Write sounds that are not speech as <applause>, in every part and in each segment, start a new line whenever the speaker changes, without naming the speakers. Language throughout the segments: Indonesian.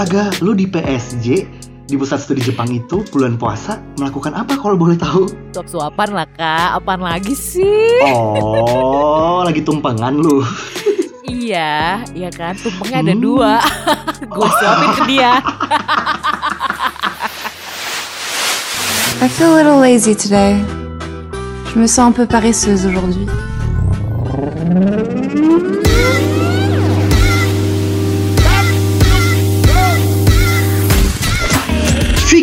Astaga, lu di PSG di pusat studi Jepang itu bulan puasa melakukan apa kalau boleh tahu?
Suap-suapan lah kak, apaan lagi sih?
Oh, lagi tumpengan lu.
iya, iya kan, tumpengnya ada
Hmm.
dua. <laughs> Gue suapin ke dia. <laughs>
I feel a little lazy today. Je me sens un peu paresseuse aujourd'hui.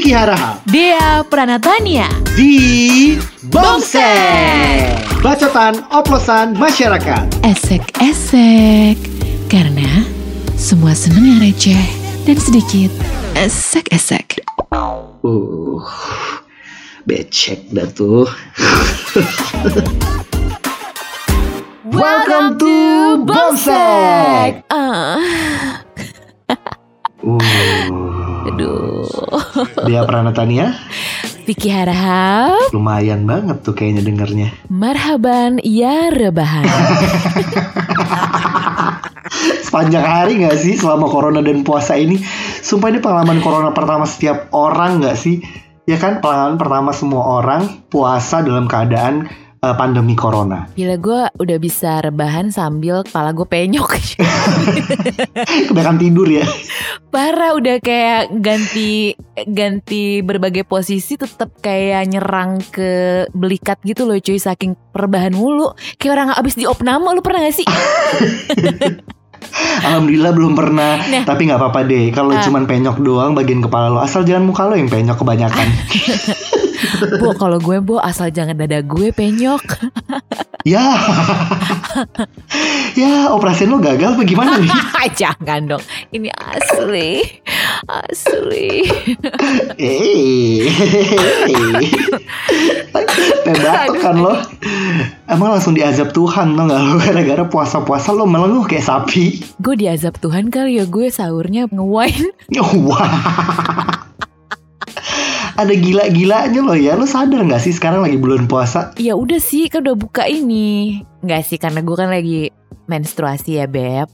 Vicky Haraha
Dia Pranatania.
di Bomsek. Bacotan oplosan masyarakat.
Esek-esek Karena semua seneng yang receh Dan sedikit esek-esek
Uh, becek dah tuh. <laughs> Welcome to Bomsek.
Ah,
Uh,
aduh.
dia Pranatania
Vicky Harahap,
lumayan banget tuh kayaknya dengernya.
marhaban ya rebahan. <laughs>
Sepanjang hari nggak sih selama corona dan puasa ini? Sumpah ini pengalaman corona pertama setiap orang nggak sih? Ya kan pengalaman pertama semua orang puasa dalam keadaan eh, pandemi corona.
Gila gue udah bisa rebahan sambil kepala gue penyok. <laughs>
Kebanyakan tidur ya.
Parah udah kayak ganti ganti berbagai posisi tetap kayak nyerang ke belikat gitu loh cuy saking perbahan mulu. Kayak orang abis di opname lu pernah gak sih? <laughs>
Alhamdulillah belum pernah.
Nah.
Tapi nggak apa-apa deh. Kalau
Ah.
cuman penyok doang bagian kepala lo, asal jangan muka lo yang penyok kebanyakan. <laughs> <laughs>
Bo kalau gue bo asal jangan dada gue penyok. <laughs>
ya, ya operasi lo gagal apa gimana nih? <laughs>
jangan dong. Ini asli. Asli.
Eh, kan lo. Emang langsung diazab Tuhan lo nggak lo gara-gara puasa-puasa lo melenguh kayak sapi.
Gue diazab Tuhan kali ya gue sahurnya nge-wine.
Wah. Ada gila-gilanya lo ya. Lo sadar nggak sih sekarang lagi bulan puasa?
Ya udah sih kan udah buka ini. Enggak sih karena gue kan lagi menstruasi ya beb.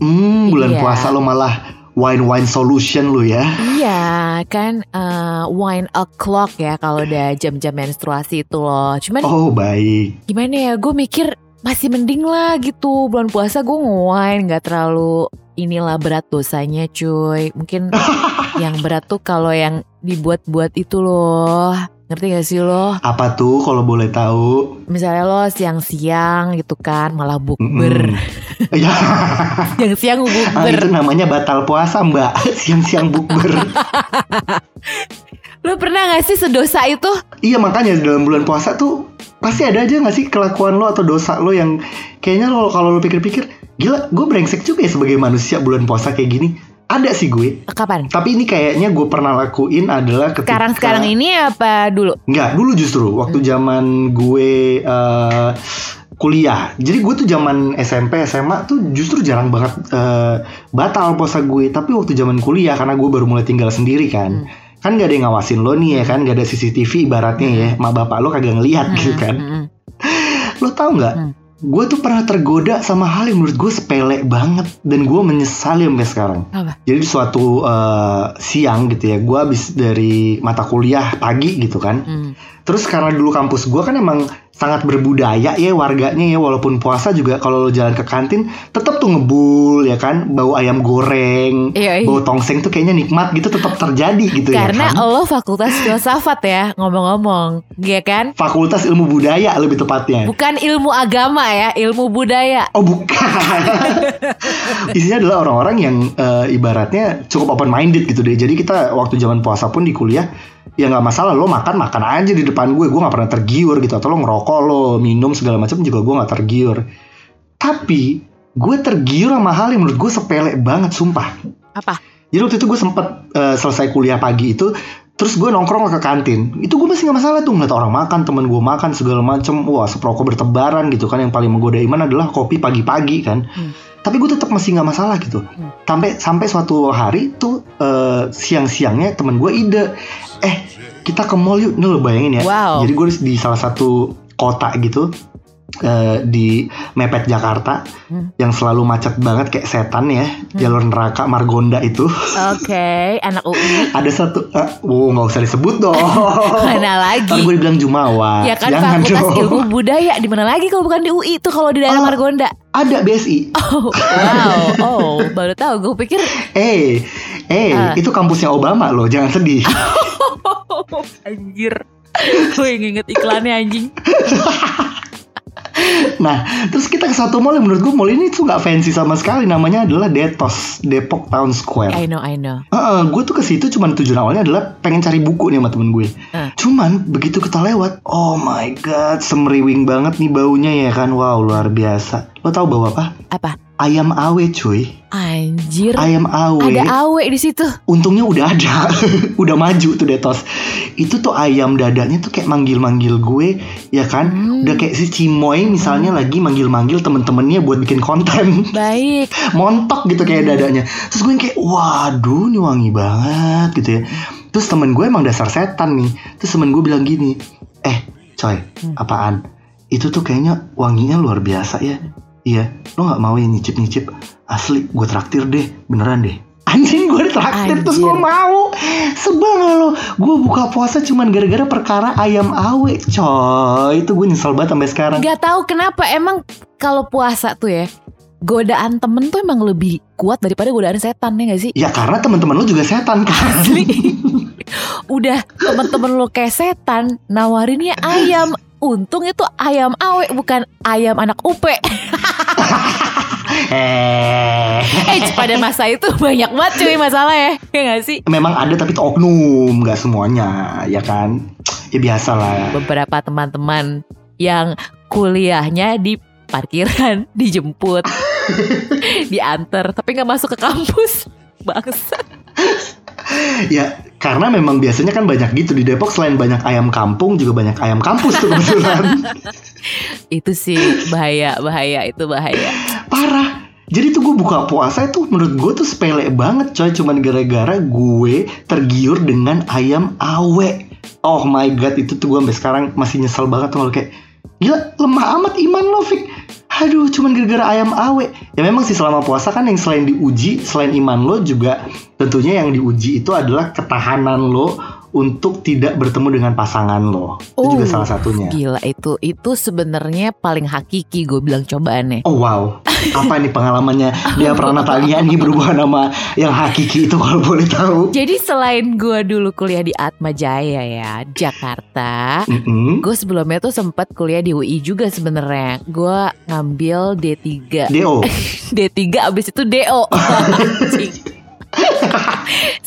Hmm, bulan
Iya.
puasa lo malah wine-wine solution lo ya.
Iya kan eh, wine o'clock ya kalau udah jam-jam menstruasi itu loh. Cuman
Oh baik.
gimana ya gue mikir masih mending lah gitu bulan puasa gue nge-wine nggak terlalu inilah berat dosanya cuy. Mungkin <laughs> yang berat tuh kalau yang dibuat-buat itu loh. Ngerti gak sih lo?
Apa tuh kalau boleh tahu?
Misalnya lo siang-siang gitu kan malah bukber.
Mm-mm. <laughs> Ya,
Siang-siang
ah,
bukber.
itu namanya batal puasa mbak. <laughs> Siang-siang bukber. <laughs>
Lo pernah gak sih sedosa itu?
Iya makanya dalam bulan puasa tuh pasti ada aja gak sih kelakuan lo atau dosa lo yang kayaknya lo kalau lo pikir-pikir gila gue brengsek juga ya sebagai manusia bulan puasa kayak gini. Ada sih gue.
Kapan?
Tapi ini kayaknya gue pernah lakuin adalah ketika
Sekarang-sekarang ini apa dulu?
Nggak, dulu justru waktu zaman gue eh, kuliah. Jadi gue tuh zaman SMP, SMA tuh justru jarang banget eh, batal puasa gue. Tapi waktu zaman kuliah karena gue baru mulai tinggal sendiri kan. Kan gak ada yang ngawasin lo nih ya kan, gak ada CCTV ibaratnya ya. Mak bapak lo kagak ngeliat gitu kan.
Hmm, hmm,
Lo tau nggak?
Hmm.
Gue tuh pernah tergoda sama hal yang menurut gue sepele banget dan gue menyesali sampai sekarang.
Apa?
Jadi suatu eh, siang gitu ya, gue habis dari mata kuliah pagi gitu kan.
hmm.
Terus karena dulu kampus gue kan emang sangat berbudaya ya warganya ya walaupun puasa juga kalau lo jalan ke kantin tetap tuh ngebul ya kan bau ayam goreng
Iya, iya.
bau tongseng tuh kayaknya nikmat gitu tetap terjadi gitu
Karena
ya kan
lo fakultas filsafat ya ngomong-ngomong, ya kan?
fakultas ilmu budaya lebih tepatnya
Bukan ilmu agama ya, ilmu budaya.
oh bukan <laughs> isinya adalah orang-orang yang eh, ibaratnya cukup open minded gitu deh jadi kita waktu zaman puasa pun di kuliah ya nggak masalah lo makan makan aja di depan gue. Gue nggak pernah tergiur gitu. Atau lo ngerokok lo minum segala macam juga gue nggak tergiur. Tapi gue tergiur sama hal yang menurut gue sepele banget sumpah.
Apa?
jadi waktu itu gue sempet eh, selesai kuliah pagi itu terus gue nongkrong ke kantin. Itu gue masih nggak masalah tuh ngeliat orang makan temen gue makan segala macem. Wah seproko bertebaran gitu kan. Yang paling menggoda iman adalah kopi pagi-pagi kan.
Hmm.
tapi gue tetap masih nggak masalah gitu.
Hmm.
sampai sampai suatu hari tuh eh, siang-siangnya temen gue ide. Eh kita ke mall yuk. Nih lo bayangin ya.
Wow.
jadi gue di salah satu kota gitu eh, di mepet Jakarta
Hmm.
yang selalu macet banget kayak setan ya jalur neraka Margonda itu
Oke, <laughs> anak UI.
ada satu eh, wow nggak usah disebut dong <laughs>
Mana lagi?
Ntar gue dibilang Jumawa
Ya kan
jangan
Fakultas
dong
Ilmu Budaya di mana lagi kalau bukan di UI tuh kalau di daerah
Oh.
Margonda.
ada BSI <laughs>
Oh, wow. Oh, baru tahu. Gue pikir
eh eh
Ah.
itu kampusnya Obama loh jangan sedih
anjir. Gue inget iklannya anjing.
Nah, terus kita ke satu mall yang menurut gue mall ini tuh nggak fancy sama sekali. Namanya adalah Detos, Depok Town Square.
I know, I know.
Heeh, gue tuh ke situ cuman tujuan awalnya adalah pengen cari buku nih sama temen gue.
Ah.
Cuman begitu kita lewat, oh my god, semeriwing banget nih baunya ya kan. Wow, luar biasa. Lo tau bau apa?
Apa?
Ayam awe cuy.
Anjir.
Ayam awe.
Ada awe di situ.
Untungnya udah ada, <laughs> udah maju tuh Detos. Itu tuh ayam dadanya tuh kayak manggil-manggil gue, ya kan?
Hmm.
Udah kayak si Cimoy misalnya lagi manggil-manggil temen-temennya buat bikin konten. <laughs>
Baik.
montok gitu kayak dadanya terus gue yang kayak waduh ini wangi banget gitu ya terus temen gue emang dasar setan nih terus temen gue bilang gini eh coy
Hmm.
apaan itu tuh kayaknya wanginya luar biasa ya iya lo nggak mau ya nyicip nyicip asli gue traktir deh beneran deh. Anjing gue ditraktir terus gue
Anjir.
mau. Sebel lo? Gue buka puasa cuman gara-gara perkara ayam awe coy. Itu gue nyesel banget sampai sekarang.
Gak tahu kenapa emang kalau puasa tuh ya godaan temen tuh emang lebih kuat daripada godaan setan ya gak sih?
ya karena teman-teman lo juga setan kan
Asli. <laughs> Udah temen-temen lo kayak setan nawarinnya ayam. Untung itu ayam awe bukan ayam anak upe. <laughs>
eh
Eh pada masa itu banyak banget cuy masalah ya. Ya gak sih?
memang ada tapi itu oknum nggak semuanya ya kan ya biasa lah
Beberapa teman-teman yang kuliahnya di parkiran, <laughs> dijemput, <laughs> diantar, tapi nggak masuk ke kampus. <laughs> Bangsat.
ya karena memang biasanya kan banyak gitu di Depok selain banyak ayam kampung juga banyak ayam kampus tuh kebetulan
Itu sih bahaya, bahaya, itu bahaya.
parah jadi tuh gue buka puasa itu menurut gue tuh sepele banget coy cuman gara-gara gue tergiur dengan ayam awe oh my god itu tuh gue sampai sekarang masih nyesel banget tuh kalau kayak gila lemah amat iman lo Fik. Aduh cuman gara-gara ayam awe. Ya memang sih selama puasa kan yang selain diuji selain iman lo juga tentunya yang diuji itu adalah ketahanan lo untuk tidak bertemu dengan pasangan lo itu juga
Oh,
salah satunya
Gila itu, itu sebenarnya paling hakiki gue bilang cobaannya.
Oh wow, apa nih pengalamannya <laughs> dia pernah Natalia nih berubah nama yang hakiki itu kalau boleh tahu?
Jadi selain gue dulu kuliah di Atma Jaya ya, Jakarta.
Mm-mm.
Gue sebelumnya tuh sempat kuliah di UI juga sebenarnya. Gue ngambil D3.
Do,
D3 abis itu DO. <laughs> <laughs>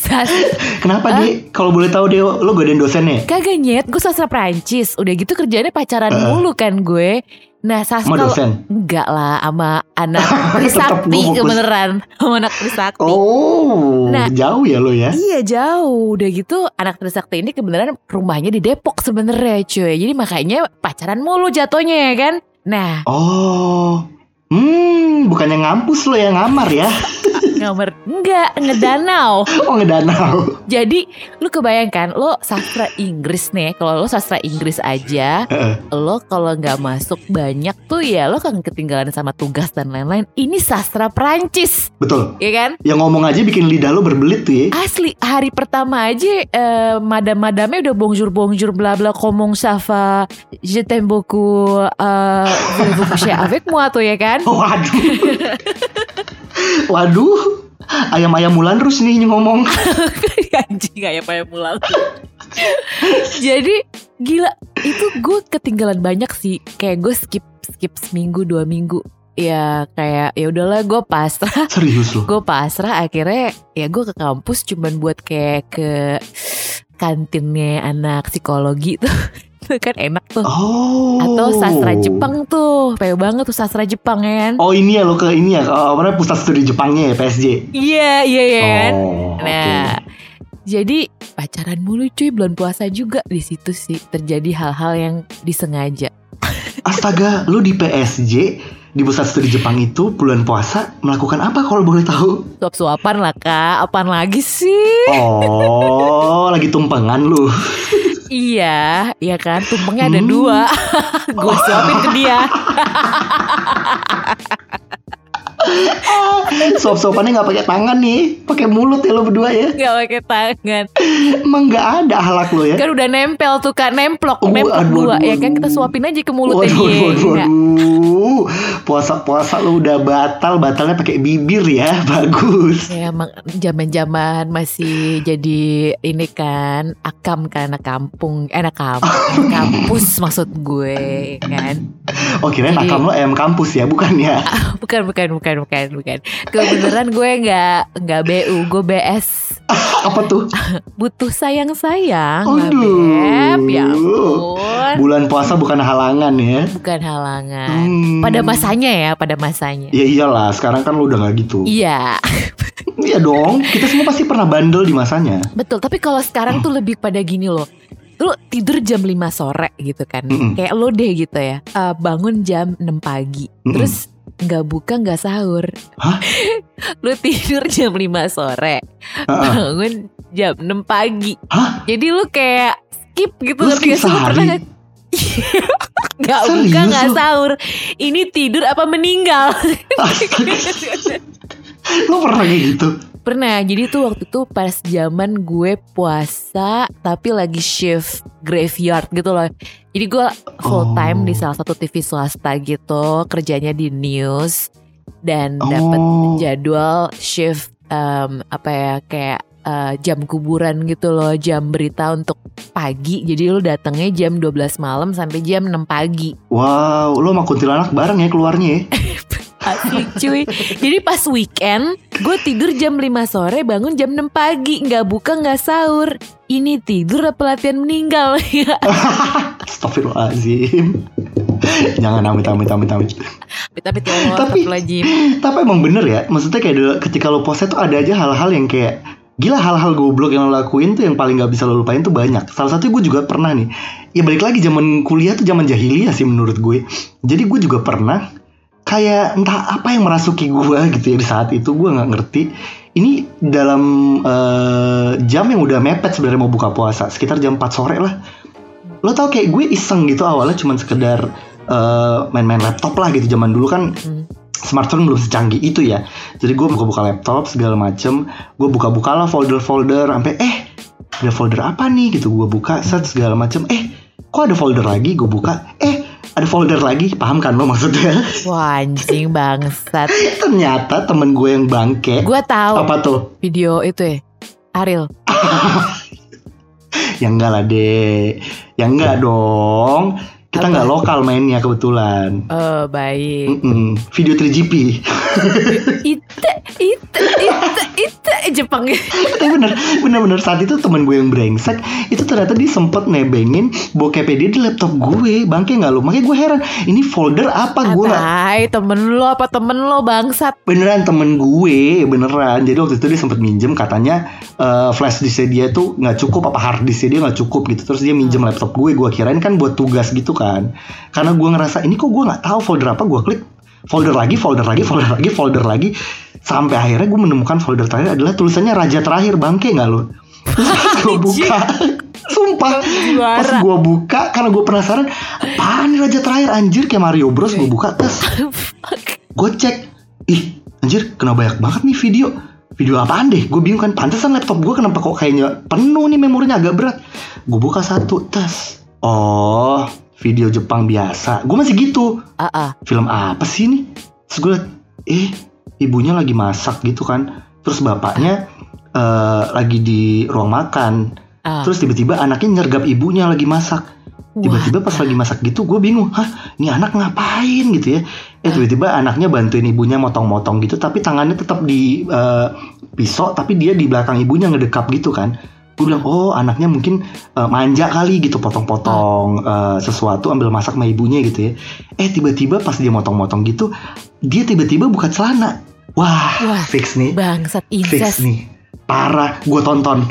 Kenapa dia? Kalau boleh tahu Deo, lo godain dosennya?
kagak nyet, gue sastra Prancis. Udah gitu kerjanya pacaran
Heeh.
mulu kan gue. Nah, sastra
Sama dosen?
enggak lah sama anak <laughs> Trisakti
gua fokus.
beneran sama anak Trisakti.
Oh,
Nah.
jauh ya lo ya?
Iya jauh Udah gitu anak Trisakti ini kebenaran rumahnya di Depok sebenarnya cuy Jadi makanya pacaran mulu jatuhnya ya kan Nah
Oh, hmm, bukannya ngampus lo yang ngamar ya? <laughs>
nomor Enggak ngedanau <laughs>
Oh ngedanau.
Jadi lu kebayangkan Lo sastra Inggris nih Kalau lo sastra Inggris aja. Lo kalau nggak masuk banyak tuh ya Lo kan ketinggalan sama tugas dan lain-lain Ini sastra Prancis
Betul.
Ya kan
Yang ngomong aja bikin lidah lo berbelit tuh ya.
Asli hari pertama aja eh, madam-madamnya udah bonjour bonjour bla bla komong safa je t'aime beaucoup coucher avec moi tuh ya kan <laughs>
Waduh. <laughs> Waduh. Ayam-ayam Mulan Rus nih ngomong. <laughs>
anjing kayak apa pulang jadi gila itu gue ketinggalan banyak sih kayak gue skip skip seminggu dua minggu ya kayak ya udahlah gue pasrah
Serius lo.
gue pasrah akhirnya ya gue ke kampus cuman buat kayak ke kantinnya anak psikologi tuh <laughs> kan enak tuh
Oh.
atau sastra Jepang tuh peo banget tuh sastra Jepang ya kan
Oh ini ya lo ke ini ya, oh, apa namanya pusat studi Jepangnya ya PSJ.
iya iya iya kan
Oh,
nah jadi pacaran mulu cuy bulan puasa juga di situ sih terjadi hal-hal yang disengaja. <laughs>
Astaga, lu di PSJ di pusat studi Jepang itu bulan puasa melakukan apa kalau boleh tahu?
suap-suapan lah kak apaan lagi sih
Oh, <laughs> lagi tumpengan lu.
Iya, iya kan tumpengnya ada
Hmm.
dua. <laughs> gue suapin ke dia. <laughs> <laughs>
Sop-sopannya nggak pakai tangan nih, pakai mulut ya lo berdua ya.
Gak pakai tangan.
Emang nggak ada halak lo ya.
Kan udah nempel tuh kak, nemplok,
Oh,
nemplok
aduh,
dua.
aduh,
ya kan kita
aduh.
suapin aja ke mulutnya
Waduh,
dia.
waduh, waduh,
Enggak.
waduh. Puasa-puasa lo udah batal, batalnya pakai bibir ya, <laughs> bagus.
Ya emang zaman-zaman masih jadi ini kan akam kan anak kampung, eh, anak kampung, <laughs> anak kampus maksud gue kan.
Oh kirain
Jadi-
akam lo ayam kampus ya, bukan ya?
Bukan bukan bukan bukan bukan. Kebenaran gue nggak nggak BU, gue BS.
Apa tuh? <laughs>
Butuh sayang sayang,
Aduh.
Beb. Ya ampun.
Bulan puasa bukan halangan ya.
Bukan halangan.
Hmm.
Pada masanya ya, pada masanya.
Ya iyalah, sekarang kan lo udah nggak gitu.
Iya, <laughs>
Iya dong, kita semua pasti pernah bandel di masanya.
betul. Tapi kalau sekarang tuh lebih pada gini loh. Lu tidur jam 5 sore gitu kan.
Mm-mm.
Kayak lo deh gitu ya. Eh, bangun jam 6 pagi.
Mm-mm.
Terus nggak buka nggak sahur.
Hah? <laughs>
lu tidur jam 5 sore.
Heeh.
Bangun jam 6 pagi.
Hah?
Jadi lu kayak skip gitu
Lu skip?
Lu pernah
sehari? <laughs>
nggak- buka nggak
lu?
sahur. Ini tidur apa meninggal? <laughs>
Lo pernah kayak gitu?
Pernah, jadi tuh waktu itu pas zaman gue puasa tapi lagi shift graveyard gitu loh. Jadi gue full time
Oh.
di salah satu TV swasta gitu, kerjanya di news dan dapat
Oh.
jadwal shift em, apa ya kayak eh, jam kuburan gitu loh, jam berita untuk pagi. Jadi lu datangnya jam 12 malam sampai jam 6 pagi.
Wow, lo sama kuntilanak bareng ya keluarnya ya? <laughs>
Asli cuy. Jadi pas weekend Gue tidur jam 5 sore Bangun jam 6 pagi. Nggak buka nggak sahur. Ini tidur apa latihan meninggal? <laughs>
Astagfirullahaladzim. Jangan amit amit amit amit
Tapi ya Allah
Tapi-. Tapi emang bener ya. Maksudnya kayak dulu- ketika lo puasa tuh ada aja hal-hal yang kayak Gila hal-hal goblok yang lo lakuin tuh yang paling gak bisa lo lupain tuh banyak. Salah satunya gue juga pernah nih. Ya balik lagi zaman kuliah tuh zaman jahiliyah sih menurut gue. Jadi gue juga pernah Kayak entah apa yang merasuki gue <laughs> gitu ya di saat itu gue nggak ngerti. Ini dalam eh, jam yang udah mepet sebenarnya mau buka puasa Sekitar jam 4 sore lah. Lo tau kayak gue iseng gitu awalnya cuman sekedar eh, main-main laptop lah gitu zaman dulu kan.
Hmm.
smartphone belum secanggih itu ya. Jadi gue buka-buka laptop segala macem gue buka-buka lah folder-folder sampai eh ada folder apa nih? Gitu gue buka set segala macem. Eh kok ada folder lagi? Gue buka. Eh ada folder lagi paham kan lo maksudnya? <laughs>
Wah anjing bangsat. <laughs>
Ternyata temen gue yang bangke.
Gue tahu.
Apa tuh?
Video itu ya? Ariel. <laughs>
Ya enggak lah deh ya enggak dong. Kita nggak lokal mainnya kebetulan.
Oh baik.
Mm-mm. video 3GP
Ite Ite Ite Ite Jepang. <laughs>
Tapi bener, bener-bener saat itu temen gue yang brengsek Itu ternyata dia sempet nebengin bokepnya dia di laptop gue. Bangke gak lu? Makanya gue heran Ini folder apa? Gue?
Atai temen lo apa temen lo bangsat?
Beneran temen gue Beneran. Jadi waktu itu dia sempet minjem Katanya eh, flash disknya dia tuh gak cukup Apa hard disknya dia gak cukup gitu. Terus dia minjem laptop gue Gue kirain kan buat tugas gitu kan. Karena gue ngerasa Ini kok gue gak tahu folder apa? Gue klik folder lagi, folder lagi, folder lagi, folder lagi. Sampai akhirnya gue menemukan folder terakhir adalah tulisannya Raja Terakhir Bangke gak lu? gue buka Sumpah. Pas
Juara.
Gue buka Karena gue penasaran Apaan nih Raja Terakhir? Anjir kayak Mario Bros Gue buka Terus <laughs> gue cek ih anjir kena banyak banget nih video. Video apaan deh? Gue bingung kan pantesan laptop gue kenapa kok kayaknya penuh nih memorinya agak berat. Gue buka satu tes. Oh video Jepang biasa. Gue masih gitu.
Ah ah.
Film apa sih ini? Terus gue eh ibunya lagi masak gitu kan. Terus bapaknya eh, lagi di ruang makan.
Ah.
terus tiba-tiba anaknya nyergap ibunya lagi masak. Tiba-tiba pas lagi masak gitu gue bingung hah ini anak ngapain? gitu ya. Eh tiba-tiba anaknya bantuin ibunya motong-motong gitu tapi tangannya tetap di eh, pisau tapi dia di belakang ibunya ngedekap gitu kan gue bilang oh anaknya mungkin eh, manja kali gitu potong-potong eh, sesuatu ambil masak sama ibunya gitu ya. Eh tiba-tiba pas dia motong-motong gitu dia tiba-tiba buka celana. Wah,
Wah,
fix nih.
Bangsat
fix nih. Parah gue tonton.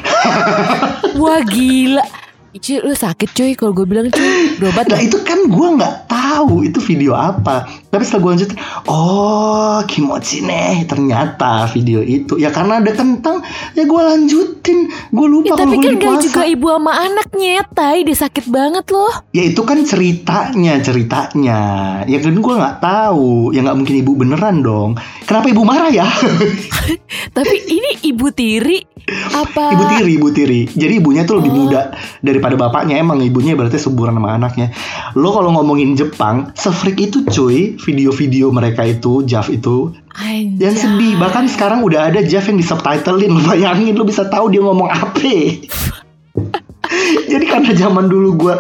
Wah gila. Cuy lu sakit cuy kalau gue bilang cuy. <laughs> Berobat
Nah itu kan gue nggak tahu itu video apa. Tapi setelah gue lanjutin, oh kimochi nih ternyata video itu ya karena ada kentang ya gue lanjutin. Gue lupa
Ya,
kalau
tapi kan gak
puasa.
juga ibu sama anaknya, tai dia sakit banget loh.
Ya itu kan ceritanya ceritanya. Ya kan gue nggak tahu. Ya nggak mungkin ibu beneran dong. Kenapa ibu marah ya? <laughs>
Tapi ini ibu tiri apa?
ibu tiri, ibu tiri. Jadi ibunya tuh lebih muda daripada bapaknya. Emang ibunya berarti seburan sama anaknya. Lo kalau ngomongin Jepang, sefreak itu cuy. Video-video mereka itu, Jav itu
Anjay.
Dan sedih, bahkan sekarang udah ada Jeff yang di subtitlein <laughs> bayangin, lu bisa tahu dia ngomong apa <laughs> Jadi karena zaman dulu gue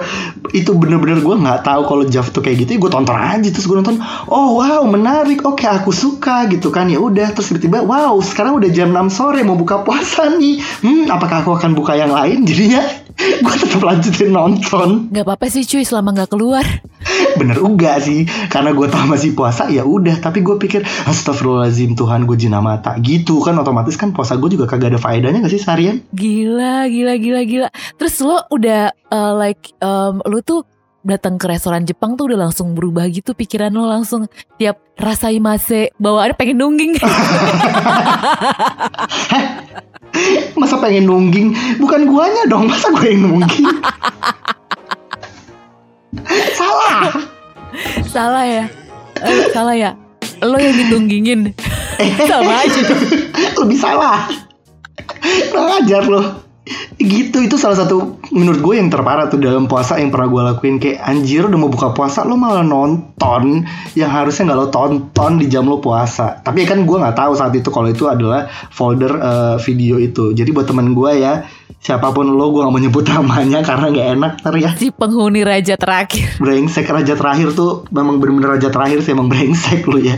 itu bener-bener gue nggak tahu kalau Jeff tuh kayak gitu, gue tonton aja terus gue nonton, oh wow menarik, oke aku suka gitu kan ya udah terus tiba-tiba wow sekarang udah jam 6 sore mau buka puasa nih, hmm apakah aku akan buka yang lain? Jadinya <laughs> gue tetap lanjutin nonton,
Gak apa-apa sih cuy selama gak keluar. <laughs>
bener enggak sih? Karena gue tahu masih puasa ya udah. Tapi gue pikir astagfirullahaladzim Tuhan gue jina mata. Gitu kan otomatis kan puasa gue juga kagak ada faedahnya gak sih seharian?
Gila, gila, gila, gila. Terus lo udah uh, like um, lo tuh datang ke restoran Jepang tuh udah langsung berubah gitu pikiran lo langsung tiap rasai mase bawaannya pengen nungging. <laughs>
masa pengen nungging bukan guanya dong masa gue yang nungging <laughs> salah
salah ya. Eh, salah ya. Lo yang ditunggingin. <laughs> Sama aja
lebih salah kurang ajar loh gitu itu salah satu menurut gue yang terparah tuh dalam puasa yang pernah gue lakuin. Kayak anjir udah mau buka puasa lo malah nonton yang harusnya nggak lo tonton di jam lo puasa. Tapi kan gue nggak tahu saat itu kalau itu adalah folder eh, video itu. Jadi buat temen gue ya siapa pun lo gue gak mau nyebut <laughs> namanya karena nggak enak ntar ya.
Si penghuni raja terakhir.
brengsek raja terakhir tuh memang bener-bener raja terakhir sih emang brengsek lo ya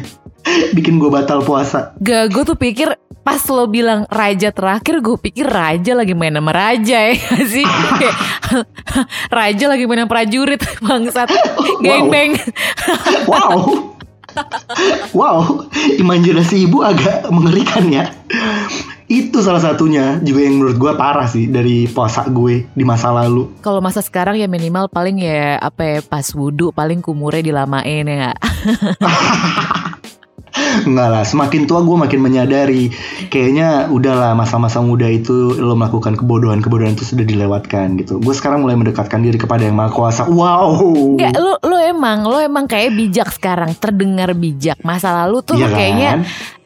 bikin gue batal puasa
Gak, gue tuh pikir pas lo bilang raja terakhir, gue pikir raja lagi main sama raja ya sih. <laughs> Raja lagi main sama prajurit <laughs> bangsat. Geng beng.
Wow. wow, imajinasi ibu agak mengerikan ya. Itu salah satunya juga yang menurut gue parah sih dari puasa gue di masa lalu.
Kalau masa sekarang ya minimal paling ya apa ya pas wudhu paling kumurnya dilamain ya? <laughs>
Enggak lah, semakin tua gue makin menyadari Kayaknya udahlah masa-masa muda itu Lo melakukan kebodohan-kebodohan itu sudah dilewatkan gitu Gue sekarang mulai mendekatkan diri kepada yang maha kuasa Wow
Enggak, lo lo emang lo emang kayak bijak sekarang, terdengar bijak. Masa lalu tuh lo kayaknya?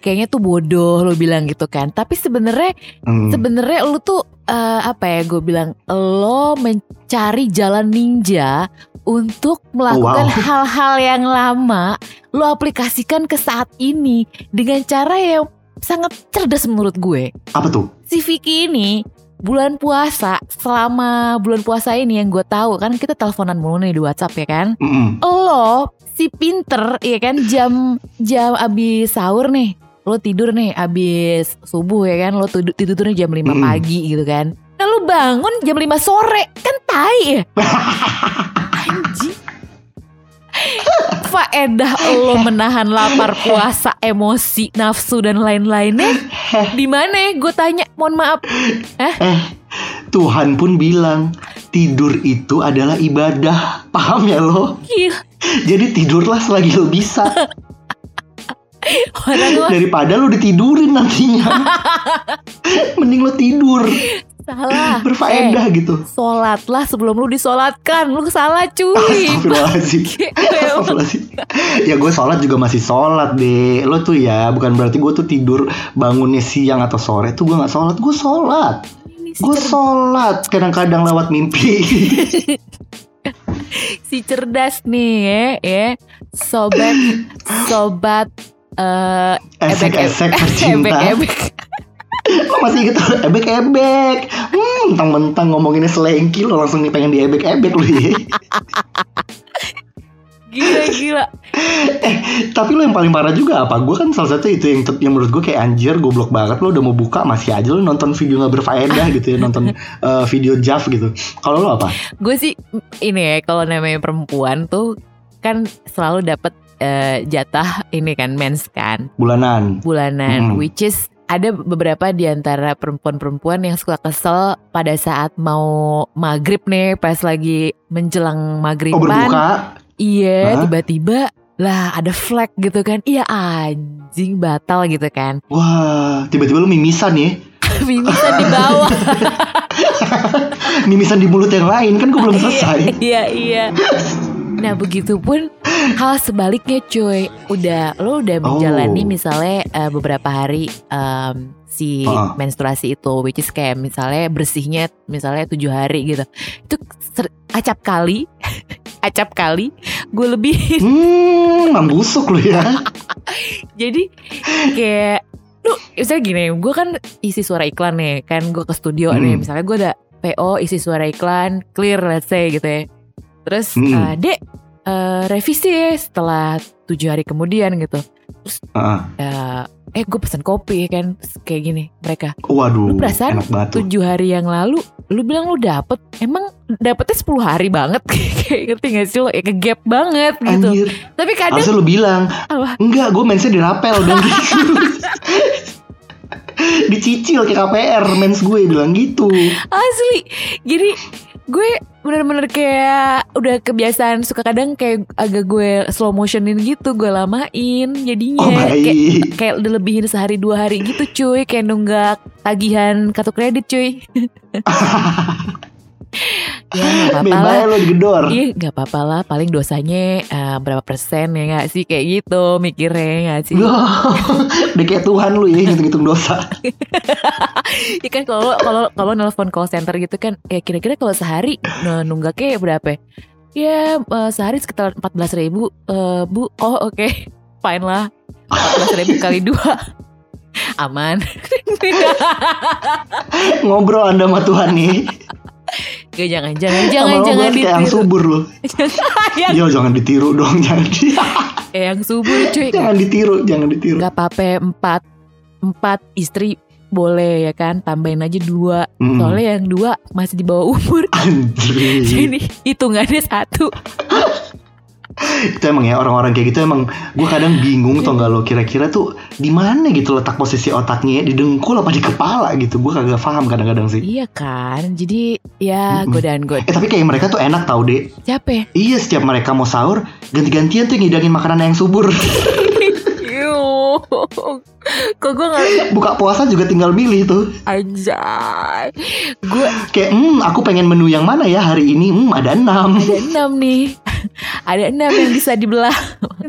Kayaknya tuh bodoh lo bilang gitu kan. Tapi sebenarnya
Hmm.
sebenarnya lo tuh eh, apa ya gue bilang lo mencari jalan ninja untuk melakukan
Wow.
hal-hal yang lama lo aplikasikan ke saat ini dengan cara yang sangat cerdas menurut gue.
Apa tuh?
Si Vicky ini bulan puasa selama bulan puasa ini yang gue tahu kan kita teleponan mulu nih di WhatsApp ya kan.
Mm-mm.
Lo si pinter ya kan jam jam abis sahur nih lo tidur nih abis subuh ya kan lo tidur tidurnya jam 5
Mm-mm.
pagi gitu kan. Nah lo bangun jam 5 sore kan tai ya. <laughs> Anjing. Faedah lo menahan lapar, puasa, emosi, nafsu dan lain-lainnya di mana? Gue tanya, mohon maaf.
Eh, Tuhan pun bilang tidur itu adalah ibadah. Paham ya lo?
Gila,
Jadi tidurlah selagi lo bisa <laughs>
orang lo
daripada lo ditidurin nantinya. <laughs> Mending lo tidur
salah.
berfaedah
Eh,
gitu.
Sholatlah sebelum lu disolatkan. Lu salah cuy.
Astagfirullahaladzim <laughs> Astagfirullahaladzim Ya gue sholat juga masih sholat deh Lo tuh ya Bukan berarti gue tuh tidur Bangunnya siang atau sore Tuh gue gak sholat Gue sholat Gue sholat Kadang-kadang lewat mimpi <laughs>
si cerdas nih ya, ya. Sobat, sobat eh
Esek-esek tercinta
ebek-ebek.
Lo <laughs> masih inget Ebek-ebek Hmm Mentang-mentang ngomonginnya selengki Lo langsung pengen diebek-ebek lo ya <laughs>
Gila gila.
Tapi lo yang paling parah juga apa? Gue kan salah satu itu yang, yang menurut gue kayak anjir goblok banget Lo udah mau buka masih aja lo nonton video gak berfaedah <laughs> gitu ya Nonton eh, video Jav gitu Kalau lo apa?
Gue sih ini ya kalau namanya perempuan tuh kan selalu dapat eh, jatah ini kan mens kan
Bulanan
bulanan
Hmm.
which is ada beberapa di antara perempuan-perempuan yang suka kesel pada saat mau maghrib nih pas lagi menjelang
Oh
maghriban
berbuka
iya tiba-tiba lah ada flag gitu kan. Iya anjing batal gitu kan.
Wah, tiba-tiba lu mimisan ya. <laughs>
Mimisan di bawah. <laughs>
Mimisan di mulut yang lain kan gue belum <laughs> selesai.
Iya iya. Nah begitupun hal sebaliknya cuy. Udah lo udah menjalani
Oh.
misalnya eh, beberapa hari em, si
Ah.
menstruasi itu, which is kayak misalnya bersihnya misalnya tujuh hari gitu. Itu acap kali, <laughs> acap kali gue lebih. <laughs>
Hmm, membusuk lu ya.
Jadi kayak lu misalnya gini, gue kan isi suara iklan nih, kan gue ke studio nih,
Hmm.
misalnya gue ada PO isi suara iklan clear let's say gitu ya. Terus
Hmm.
eh, dek eh, revisi ya setelah tujuh hari kemudian gitu.
Heeh.
Eh, eh gue pesan kopi kan Terus kayak gini mereka.
Waduh,
Lu perasaan tujuh hari yang lalu lu bilang lu dapet emang dapetnya 10 hari banget? <laughs> Kayak ngerti gak sih lo? Ya ke gap banget gitu.
Anjir,
tapi kadang
harusnya lu bilang
Apa?
Enggak, gue mensnya di rapel <laughs> dan gitu Dicicil ke KPR mens gue bilang gitu.
Asli. Jadi gue bener-bener kayak udah kebiasaan suka kadang kayak agak gue slow motionin gitu gue lamain jadinya.
Oh
kayak kayak udah lebihin sehari dua hari gitu cuy. Kayak nunggak tagihan kartu kredit cuy <laughs> <laughs> ya nggak apa-apa lah.
lo digedor
Iya nggak apa-apa lah. Paling dosanya eh, berapa persen ya nggak sih? Kayak gitu mikirnya ya nggak sih? <laughs>
Udah kayak Tuhan lu ya ngitung-ngitung dosa. <laughs>
Ya kan kalau kalau kalau nelfon call center gitu kan ya kira-kira kalau sehari nah, nunggaknya berapa? ya? Ya eh, sehari sekitar 14.000 ribu Eh, Bu. Oh oke. Fine lah. 14.000 ribu kali dua. Aman.
Ngobrol anda sama Tuhan nih
Gak jangan jangan jangan jangan
kayak yang
ditiru.
subur lu <laughs>
yang,
Yo jangan ditiru dong <laughs> Jangan, di-
eh, yang subur cuy.
Jangan ditiru Jangan ditiru.
Gak apa-apa empat empat istri boleh ya kan? Tambahin aja dua.
Mm.
soalnya yang dua masih di bawah umur.
Anjir. <laughs>
Jadi hitungannya satu
itu emang ya orang-orang kayak gitu emang gue kadang bingung tau gak lo kira-kira tuh di mana gitu letak posisi otaknya ya di dengkul apa di kepala gitu gue kagak paham kadang-kadang sih
Iya kan, jadi ya godaan god.
eh tapi kayak mereka tuh enak tau deh
Siapa? ya?
iya setiap mereka mau sahur ganti-gantian tuh ngidangin makanan yang subur <laughs>
kok gue gak <laughs>
buka puasa juga tinggal milih tuh.
Anjay. Gue
kayak hmm aku pengen menu yang mana ya hari ini? Hmm ada enam.
Ada enam nih, ada enam yang bisa dibelah.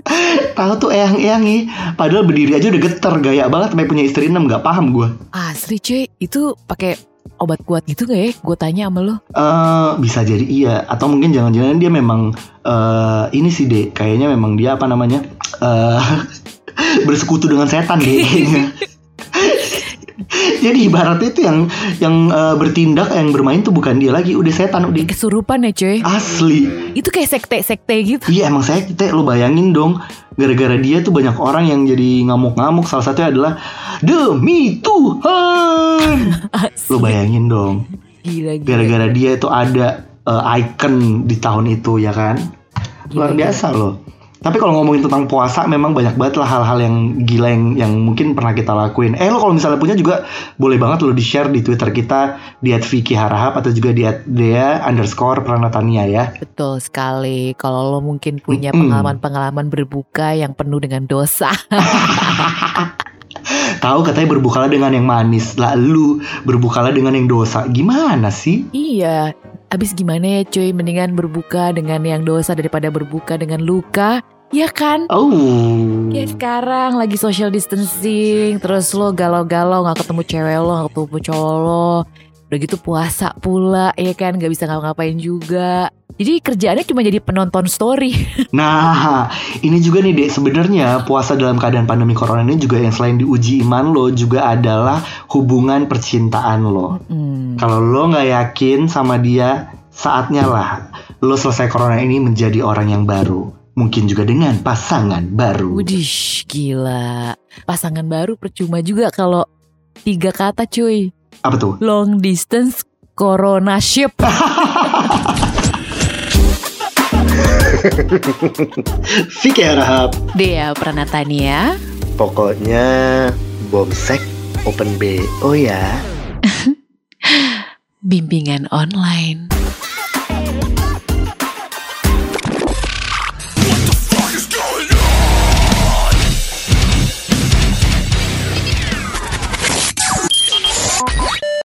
<laughs>
tahu tuh eyang-eyang nih. Padahal berdiri aja udah geter gaya banget sampai punya istri enam nggak paham gue
Asli cuy, itu pakai obat kuat gitu gak ya? Gue tanya sama lo.
Eh bisa jadi iya. Atau mungkin jangan-jangan dia memang eh ini sih deh kayaknya memang dia apa namanya eh bersekutu dengan setan deh kayaknya. <laughs> jadi ibaratnya itu yang yang eh, bertindak yang bermain tuh bukan dia lagi udah setan udah
Kesurupan ya cuy.
asli.
Itu kayak sekte-sekte gitu.
iya emang saya kita lo bayangin dong. Gara-gara dia tuh banyak orang yang jadi ngamuk-ngamuk. Salah satunya adalah demi Tuhan. <laughs> Lo bayangin dong.
Gila, gila.
gara-gara dia itu ada eh, icon di tahun itu ya kan? Luar
Gila,
biasa loh tapi kalau ngomongin tentang puasa memang banyak banget lah hal-hal yang gila yang yang mungkin pernah kita lakuin. Eh lo kalau misalnya punya juga boleh banget lo di share di twitter kita di @vicky_harahap atau juga di @dea underscore pranatania ya.
Betul sekali. Kalau lo mungkin punya pengalaman-pengalaman berbuka yang penuh dengan dosa. <laughs>
tahu katanya berbukalah dengan yang manis. Lalu berbukalah dengan yang dosa. Gimana sih?
Iya, abis gimana ya cuy, mendingan berbuka dengan yang dosa daripada berbuka dengan luka, ya kan?
oh.
Ya sekarang lagi social distancing, terus lo galau-galau gak ketemu cewek lo, gak ketemu cowok lo, udah gitu puasa pula, ya kan? Gak bisa ngapa-ngapain juga. Jadi kerjaannya cuma jadi penonton story. <laughs>
Nah, ini juga nih Dek, sebenarnya puasa dalam keadaan pandemi corona ini juga yang selain diuji iman lo juga adalah hubungan percintaan lo.
Hmm.
Kalau lo nggak yakin sama dia, saatnya lah lo selesai corona ini menjadi orang yang baru. Mungkin juga dengan pasangan baru.
Widih, gila. Pasangan baru percuma juga kalau tiga kata cuy.
Apa tuh?
Long distance corona ship. <laughs>
Vicky Harahap.
Dea Pranatania.
Pokoknya bomsek open BO ya. <laughs>
Bimbingan online.